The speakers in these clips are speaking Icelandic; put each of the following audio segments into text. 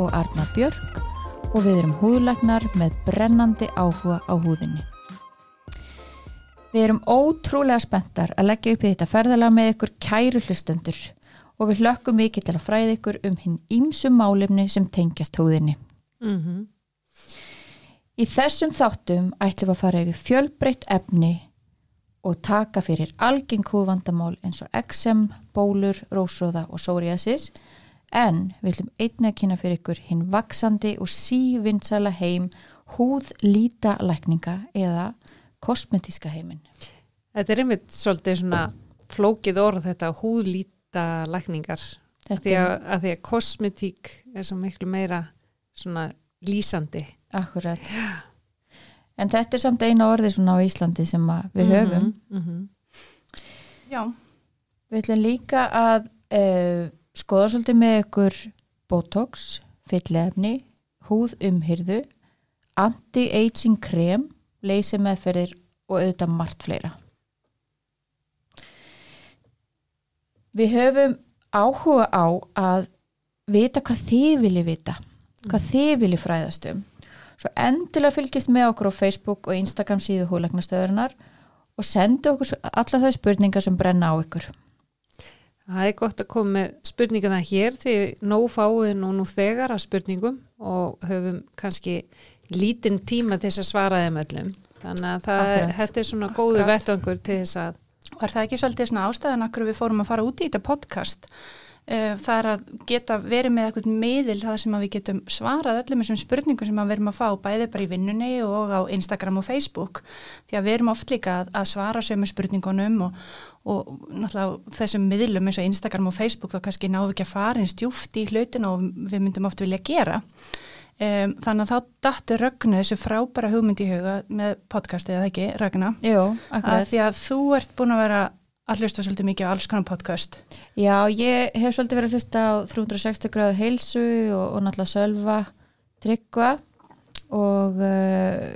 og Arna Björk og við erum húðlagnar með brennandi áhuga á húðinni. Við erum ótrúlega spenntar að leggja upp í þetta ferðalega með ykkur kæru hlustendur og við hlökkum mikið til að fræða ykkur um hinn ímsum málefni sem tengjast húðinni. Mm -hmm. Í þessum þáttum ætlum við að fara yfir fjölbreytt efni og taka fyrir algeng húðvandamál eins og XM, bólur, rósróða og psoriasis en við ætlum einnig að kynna fyrir ykkur hinn vaksandi og sívinnsala heim húðlítalækninga eða kosmetíska heiminn. Þetta er einmitt svolítið svona flókið orð þetta húðlíta lækningar því að, að því að kosmetík er svo miklu meira svona lýsandi. Akkurat. En þetta er samt eina orði svona á Íslandi sem við höfum. Mm -hmm. Já. Við ætlum líka að uh, skoða svolítið með ykkur botox, fyllefni, húð umhyrðu, anti-aging krem, leysi meðferðir og auðvitað margt fleira. Við höfum áhuga á að vita hvað þið viljið vita, hvað þið viljið fræðast um. Svo endilega fylgjast með okkur á Facebook og Instagram síðu húlegnastöðurinnar og sendu okkur alla þau spurningar sem brenna á ykkur. Það er gott að koma með spurningana hér því nóg fáið nú nú þegar að spurningum og höfum kannski lítinn tíma til þess að svara þeim öllum. Þannig að það er, þetta er svona góðu vettvangur til þess að Var það ekki svolítið svona ástæðan akkur við fórum að fara út í þetta podcast? Það er að geta verið með eitthvað miðil það sem við getum svarað öllum þessum spurningum sem við erum að fá bæði bara í vinnunni og á Instagram og Facebook. Því að við erum oft líka að, svara sömu spurningunum og, og náttúrulega þessum miðlum eins og Instagram og Facebook þá kannski náðu ekki að fara eins djúft í hlutin og við myndum oft vilja gera. Um, þannig að þá dattur Ragnar þessu frábæra hugmynd í huga með podcastið eða ekki, Ragnar Jú, að því að þú ert búin að vera að hlusta svolítið mikið á alls konar podcast. Já, ég hef svolítið verið að hlusta á 360 gráðu heilsu og, og náttúrulega sölva tryggva og uh,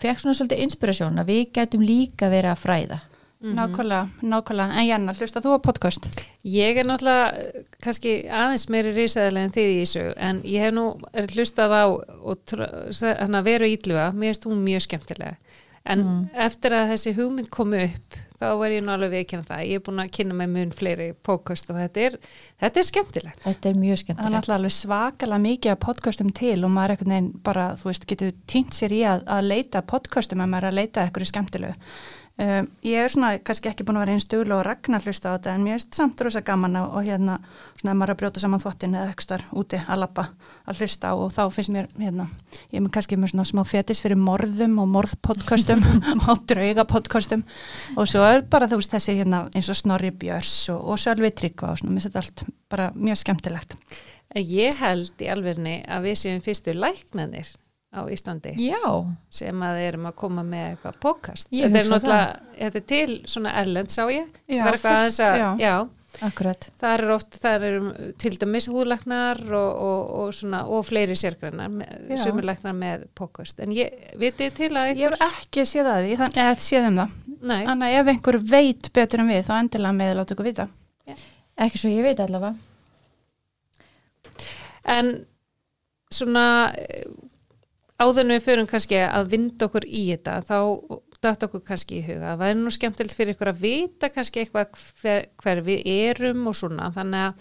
fekk svona svolítið inspirasjón að við gætum líka verið að fræða. Mm -hmm. Nákvæmlega, nákvæmlega, en Janna, hlusta þú á podcast? Ég er náttúrulega kannski aðeins meiri risaðilega en þið í þessu en ég hef nú hlustað á og veru ídluga, mér finnst hún mjög skemmtilega en mm. eftir að þessi hugmynd komu upp þá var ég nú alveg veikinn það, ég er búin að kynna með mun fleiri podcast og þetta er, þetta er skemmtilegt. Þetta er mjög skemmtilegt. Það er alveg svakalega mikið að podcastum til og maður ekkert neginn bara, þú veist, getur týnt sér í að, að leita podcastum að maður er að leita eitthvað skemmtilegu Um, ég er svona kannski ekki búin að vera einn stugla og ragnar hlusta á þetta en mér er samt rosa gaman og, og hérna svona að maður að brjóta saman þvottin eða ekstar úti að lappa að hlusta og þá finnst mér hérna, ég er kannski með svona smá fetis fyrir morðum og morðpodcastum og draugapodcastum og svo er bara þú veist þessi hérna eins og Snorri Björns og, og Sölvi Tryggva og svona, mér þetta allt bara mjög skemmtilegt. Ég held í alverðinni að við séum fyrstu læknanir á Íslandi já. sem að erum að koma með eitthvað podcast Ég þetta er náttúrulega, þetta er til svona erlend sá ég Já, Það var eitthvað aðeins að, já, Akkurat. það er oft það er til dæmis húðlæknar og, og, og, svona, og fleiri sérgrænar Já. sumurlæknar með podcast en ég vitið til að Ég hef ekki séð það því, þannig að séð um það. Nei, Þannig að ef einhver veit betur en við þá endilega með að láta ykkur vita. Ekki svo ég veit allavega. en svona áður en við förum kannski að vinda okkur í þetta þá dætt okkur kannski í huga það væri nú skemmtilegt fyrir ykkur að vita kannski eitthvað hver, hver við erum og svona þannig að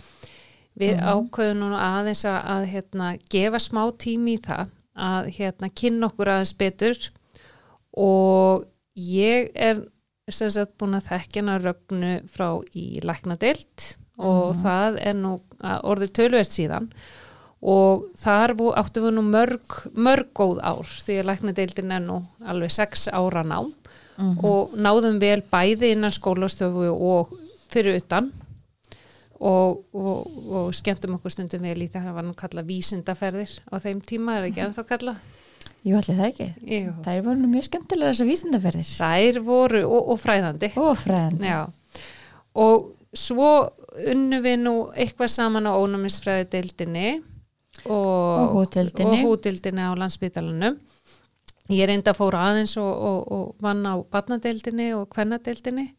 við Mhm. ákveðum nú aðeins að, að hérna, gefa smá tími í það að hérna, kynna okkur aðeins betur og ég er sem sagt búin að þekkjana rögnu frá í læknadeild og Mhm. það er nú orðið tölvert síðan og þar vo- áttum við nú mörg, mörg góð ár því að læknadeildin er nú alveg sex ára nám Mhm. og náðum vel bæði innan skólastöfu og fyrir utan og, og, og skemmtum okkur stundum vel í það var nú kallað vísindaferðir á þeim tíma, er ekki ennþá kallað Jú, allir það ekki. Jú. Það er voru nú mjög skemmtilega þessar vísindaferðir. þær voru og, og fræðandi Og fræðandi. Já, og svo unnu við nú eitthvað saman á ónumisfræði deildinni og, húðdeildinni á landsbytalanum. Ég reynda að fóra aðeins og, og, og vann á barnadeildinni og kvennadeildinni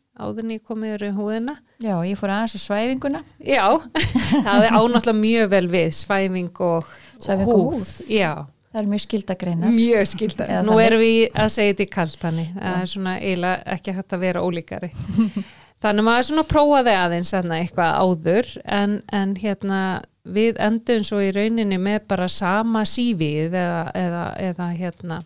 komið yfir í húðina. Já, ég fór aðeins á svæfinguna. Já, það er ánáttúrulega mjög vel við svæfing og Svæfing og húð. Já, Það er mjög skildagreinar. mjög skilda. Eða Nú erum við að segja þetta í kalt þannig. Það er svona eiginlega ekki hægt að vera ólíkari. Þannig maður svona prófaði aðeins þarna eitthvað áður en, en hérna við endum svo í rauninni með bara sama sífið eða, eða, eða hérna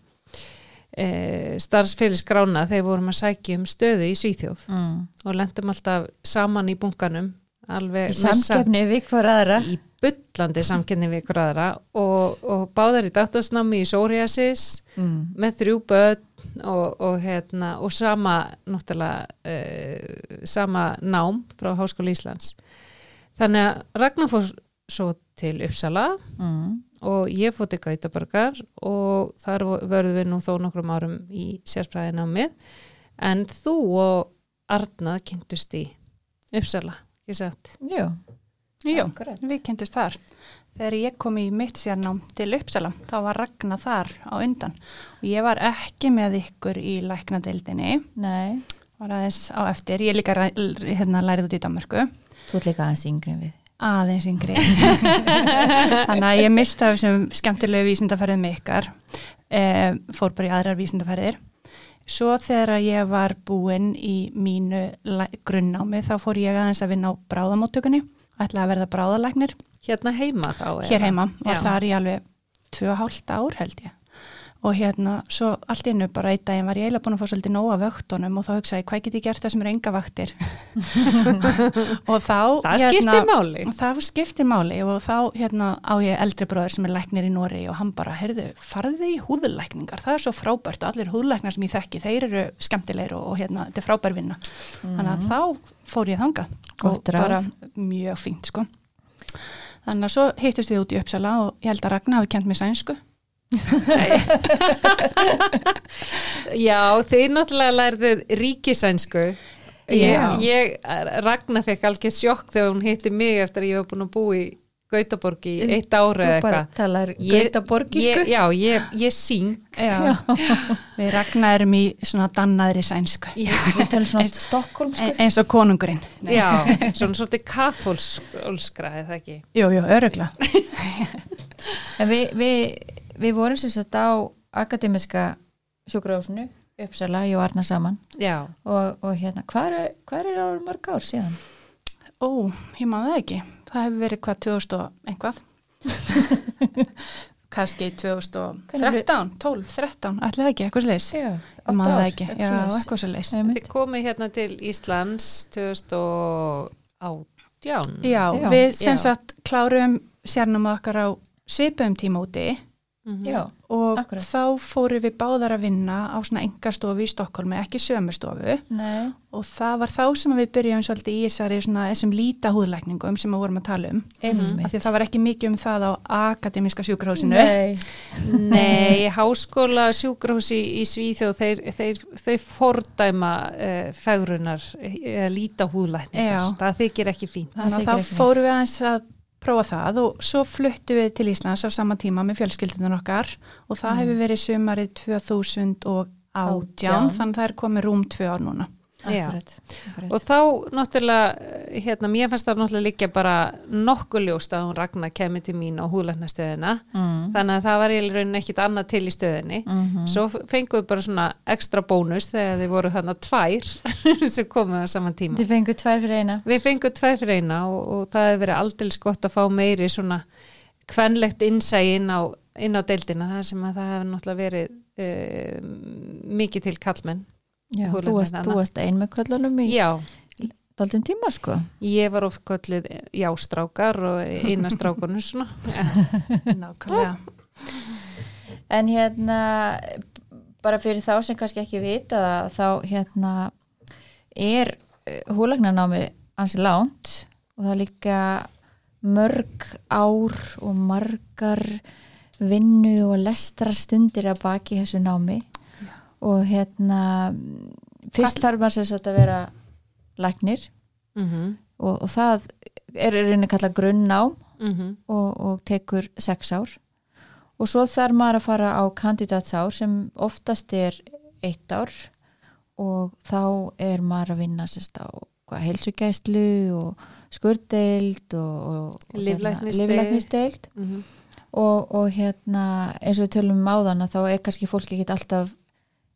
e, starfsfélagsgrána þegar við vorum að sækja um stöðu í Svíþjóð Mm. og lendum alltaf saman í bunkanum Í samkefni við hver aðra. í bullandi samkenni við ykkur aðra og, og báðar í dagtarsnámi í Sóriasis Mm. með þrjú börn og, og, hérna, og sama náttúrulega uh, sama nám frá Háskóla Íslands þannig að Ragnar fór svo til Uppsala Mm. og ég fór til Gautaborgar og þar verðum við nú þó nokkrum árum í sérfræðinámið en þú og Arnað kynntust í Uppsala, ekki satt? Jú. Jú, við kynntumst þar. Þegar ég kom í mitt sérnám til Uppsala, þá var Ragnar þar á undan. Og ég var ekki með ykkur í læknadeildinni, Nei, var aðeins á eftir. Ég er líka hérna, lærið út í Danmarku, þú ert líka aðeins yngri við. Aðeins yngri. Þannig að ég mista þessum skemmtilegu vísindaferðum með ykkar, e, fór bara í aðrar vísindaferðir. Svo þegar ég var búinn í mínu grunnnámi, þá fór ég aðeins að vinna á bráðamóttökunni, ætlaði að verða bráðalagnir. Hérna heima þá? hér heima og það er ég alveg tvö og hálft ár held ég og hérna svo allt innu bara einn daginn var ég eiginlega búin að fá svolítið nóga vöktunum og þá hugsaði ég, hvað get ég gert það sem er enga vaktir og þá Það skiptir máli. það skiptir máli og þá hérna á ég eldri bróður sem er læknir í Nóri og hann bara, heyrðu, farðu í húðlækningar það er svo frábært og allir húðlæknar sem ég þekki þeir eru skemmtilegir og, og hérna þetta er frábær vinna þannig að þá fór ég þangað Mhm. Gott og ráð. bara mjög fínt sko þannig að svo hittist við út í Uppsala og ég held að Ragnar hafi kent mér sænsku Já, þið náttúrulega lærðið ríkisænsku. Já. Ég, ég, Ragnar fekk alveg sjokk þegar hún hitti mig eftir að ég var búin að búa í Gautaborg í eitt Þú eða bara eitthvað. talar Ég- gauta borgísku. ég- Já, ég, ég syng. Já. við Ragnar erum í svona dannaðri sænsku Já, Við talum svona Stokkólmsku. E- eins og konungurinn Nei. já svona svolítið kathólskra, eða ekki? Jú, jú, örugla En við, við, við vorum sem sagt á akademiska sjúkrahúsinu Uppsala, ég og Arna saman. Já, og, og hérna, hvað er, hvað er ára mörg ár síðan? Ó, ég man það ekki. Það hefur verið hvað 2000 og einhvað kannski 2013 12, 13, ætli það ekki, eitthvað Já, ég man það ekki, já, eitthvað leis þið komið hérna til Íslands 2018. Já, Já. við sem sagt klárum sérnum okkar á svipum tíma úti Mhm. Já, og Akkurat. þá fórum við báðar að vinna á svona engastofu í Stokkólmi, ekki sömurstofu nei, og það var þá sem við byrjum svolítið í þessari svona þessum líta húðlækningum sem við vorum að tala um af því að það var ekki mikið um það á akademiska sjúkrahúsinu Nei, Nei, háskóla sjúkrahúsi í Svíþjóð, þeir, þeir, þeir fordæma uh, fegrunar, uh, líta húðlækningar. Já. Það þykir ekki fínt. Það þannig að þá neitt. fórum við aðeins að prófa það og svo fluttu við til Íslands á sama tíma með fjölskyldunar okkar og það hefur verið sumarið 2018 Átján. þannig að það er komið rúm tvö ár núna. Akkurat, akkurat. Og þá náttúrulega, eh, hérna, mér fannst það náttúrulega líka bara nokkuð ljóst að hún Ragnar kemur til mín á húðlæknastöðina. mm. Þannig að það var í rauninni ekkit annað til í stöðinni. Mm Svo fengum við bara svona ekstra bónus þegar þið voru þarna tvær sem komum á saman tíma. Þið fengu tvær fyrir eina Við fengum tvær fyrir eina og, og það hefur verið aldils gott að fá meiri svona kvenlegt innsægi inn á, inn á deildina það sem að það hefur náttúrulega verið uh, mikið til kallmenn. Já, þú varst, þú varst ein með köllunum í Já, daldinn tíma sko. Ég var oft kallið jástrákar og eina strákunum svona. Nákvæmlega. En hérna bara fyrir þá sem kannski ekki vita þá hérna er húlagnanámi ansi lánt og það er líka mörg ár og margar vinnu og lestra stundir að baki þessu námi og hérna fyrst þarf maður sér að vera læknir. Mm og, og það er rauninni kallað grunnnám -hmm. og, og tekur sex ár. Og svo þarf maður að fara á kandidatsár sem oftast er eitt ár. Og þá er maður að vinna sérst á hvað, heilsugæslu og skurðdeild og, og Lyflæknisdeild. lyflæknisdeild Mm og, og hérna eins og við tölum um áðan að þá er kannski fólk ekki alltaf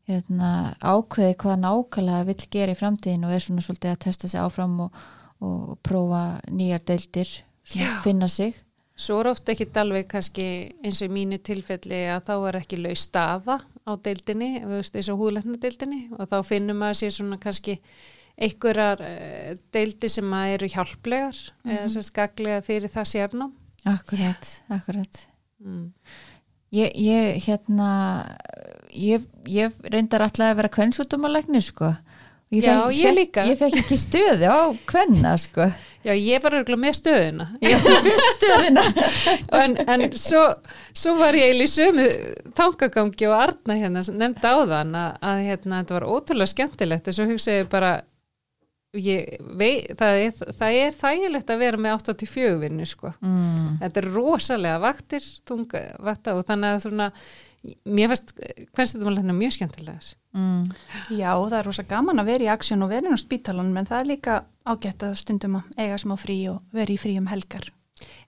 hérna, ákveði hvað nákvæmlega vill gera í framtíðin og er svona svolítið að testa sig áfram og, og prófa nýjar deildir finna sig Svo er ofta ekki alveg kannski eins og í mínu tilfelli að þá er ekki laus staða á deildinni, eins og húðlækna deildinni og þá finnum maður sér svona kannski einhverjar uh, deildi sem að eru hjálplegar eða sem skaglega fyrir það sérnám. Akkurat, akkurat Mm. Ég, ég hérna ég, ég reyndar alltaf að vera kvennsútumalegni sko Ég Já, fékk- ég líka. Ég fekk ekki stöði á kvenna sko Já, ég var örgulega með stöðuna. Ég fyrst stöðina en, en svo, svo var ég í sömu þangagangi og Arna hérna nefndi á þann að, að hérna, þetta var ótrúlega skemmtilegt og svo hugsaði ég bara ég, vei, það, er, það er þægilegt að vera með 84 vinnu sko. mm. þetta er rosalega vaktir þunga vakta og þannig að svona mér fannst hvernig þetta var hérna mjög skemmtilegar. Mm. Já, það er rosa gaman að vera í aksjón og vera inn á spítalanum en það er líka ágætt að stundum að eiga smá frí og vera í frí um helgar.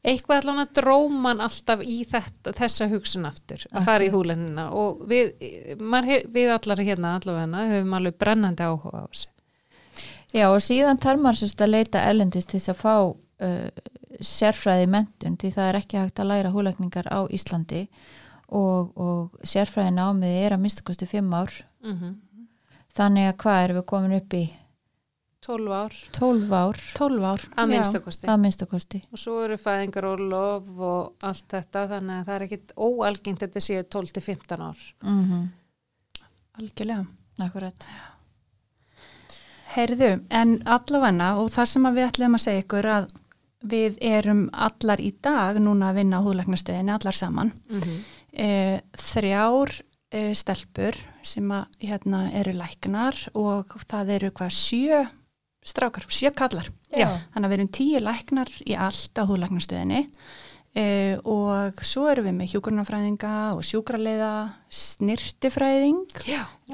eitthvað allan að dróman alltaf í þetta, þessa hugsun aftur að fara í húlennina. Og við, hef, við allar hérna allavega höfum alveg brennandi áhuga á þessu. Já og síðan þarf maður sérst að leita ellendist til þess að fá uh, sérfræði mentun því það er ekki hægt að læra húlækningar á Íslandi og, og sérfræði námið er að minnstu kosti fimm ár mm þannig að hvað erum við komin upp í 12 ár 12 ár 12 ár. að já. minnstakosti að minnstu kosti og svo eru fæðingar og lof og allt þetta þannig að það er ekkit óalgengt þetta séu 12-15 ár mm -hmm. Algjörlega. Akkurat Heyrðu, en allavegna og það sem að við ætlum að segja ykkur að við erum allar í dag núna að vinna á húðlæknastöðinni, allar saman. mm -hmm. E, þrjár e, stelpur sem að, hérna, eru læknar og það eru hvað sjö strákar, sjö kallar. Já. Þannig að við erum tíu læknar í allt á húðlæknastöðinni e, og svo erum við með hjúkurnafræðinga og sjúkraleiða, snirtifræðing,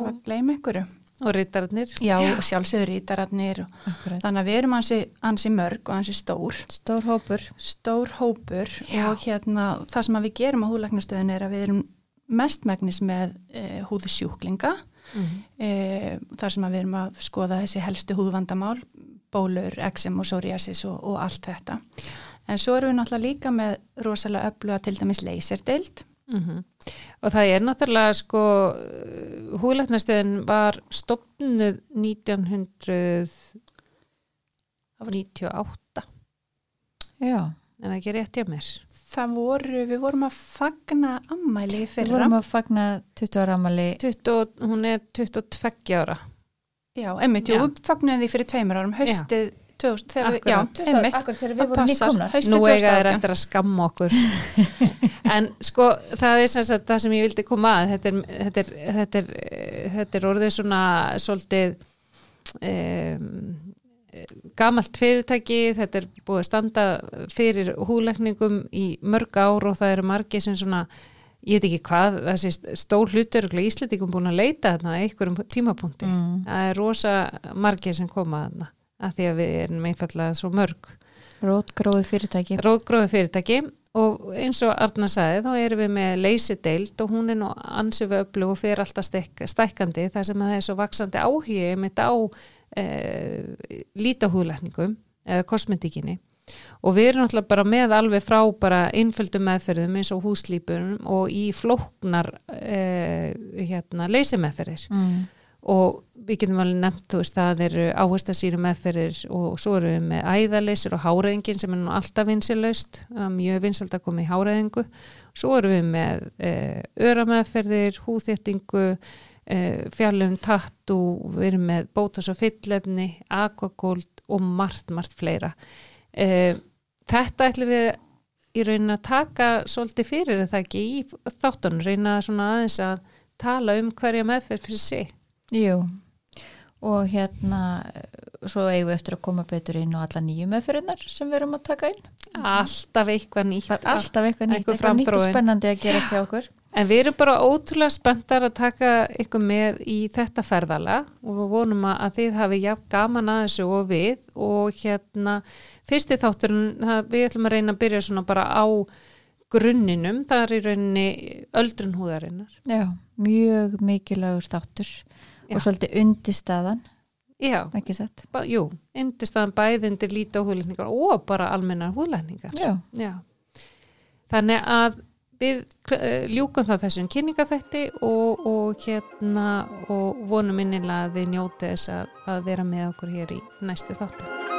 og gleyma ykkur. Og rittararnir Já, og sjálfsögur ítararnir og Akkurat. Þannig að við erum ansi, ansi mörg og ansi stór, Stór hópur stór hópur Já. og hérna það sem að við gerum á húðlæknastöðin er að við erum mestmægnis með e, húðsjúklinga mm e, þar sem að við erum að skoða þessi helstu húðvandamál, bólur, eksem og psoriasis og, og allt þetta. En svo erum við náttúrulega líka með rosalega öfluga til dæmis leyserdeild. -hmm. og það er náttúrulega sko húlæknastöðin var stopnuð 1998 Já, en það ekki rétt hjá mér? Það voru, við vorum að fagna ammæli í við fyrra. vorum að fagna 20 ára amali 20, hún er 22 ára. Já, Já. við fagnuðum því fyrir tveimur árum, haustið 2000, þegar við, já, einmitt, Akkurat þegar við vorum nýkomnar. Nú eiga þeir 2018. eftir að skamma okkur. En sko það er sem sagt það sem ég vildi koma að. Þetta er, þetta er, þetta er, þetta er orðið svona svolítið um, gamalt fyrirtæki. Þetta er búið að standa fyrir húlækningum í mörg ár og það eru margir sem svona ég veit ekki hvað, þessi stór hlutur í Íslandingum búin að leita þarna einhverjum tímapunkti. Mm. það er rosa margir sem koma þarna að því að við erum einfallega svo mörg. Rótgróið fyrirtæki. Rótgróði fyrirtæki. Og eins og Arna sagði þá erum við með leysideild og hún er nú ansið öflug og fyrir alltaf stek, stækkandi þar sem að það er svo vaksandi áhugi mitt á e, lítahúðlækningum eða kosmetíkinni. Og við erum náttúrulega bara með alveg frá bara innföldum meðferðum eins og húslípunum og í flóknar e, hérna leysimeðferðir. Mm. Og við getum alveg nefnt þú veist það eru áherstasýru meðferðir og svo erum við með æðaleysir og háræðingin sem er nú alltaf vinsilaust mjög vinsald að koma í háræðingu svo erum við með e, örameðferðir, húþéttingu e, fjallum tattu við erum með bótas og fyllefni aquagold og margt, margt fleira. Uh, þetta ætlum við í raunin að taka svolítið fyrir það ekki í þáttunum reyna svona aðeins að tala um hverja meðferð fyrir sig Jú, og hérna svo eigum við eftir að koma betur inn á alla nýju meðferðinar sem við erum að taka inn. alltaf eitthvað nýtt Það er alltaf eitthvað nýtt, Einhver eitthvað nýtt og spennandi að gerast hjá okkur. En við erum bara ótrúlega spenntar að taka ykkur með í þetta ferðala og við vonum að þið hafi jafn gaman að þessu og við og hérna fyrsti þátturinn, við ætlum að reyna að byrja svona bara á grunninum, það er í rauninni öldrun húðarinnar. Já, mjög mikilvægur þáttur. Og svolítið undirstaðan, Já, jú, undirstaðan bæði undir líta og húðlækningar og bara. Já, Já. Þannig að við uh, ljúkum þá þessum kynningaþætti og, og hérna og vonum innilega að þið njóti þess að, að vera með okkur hér í næstu þáttu.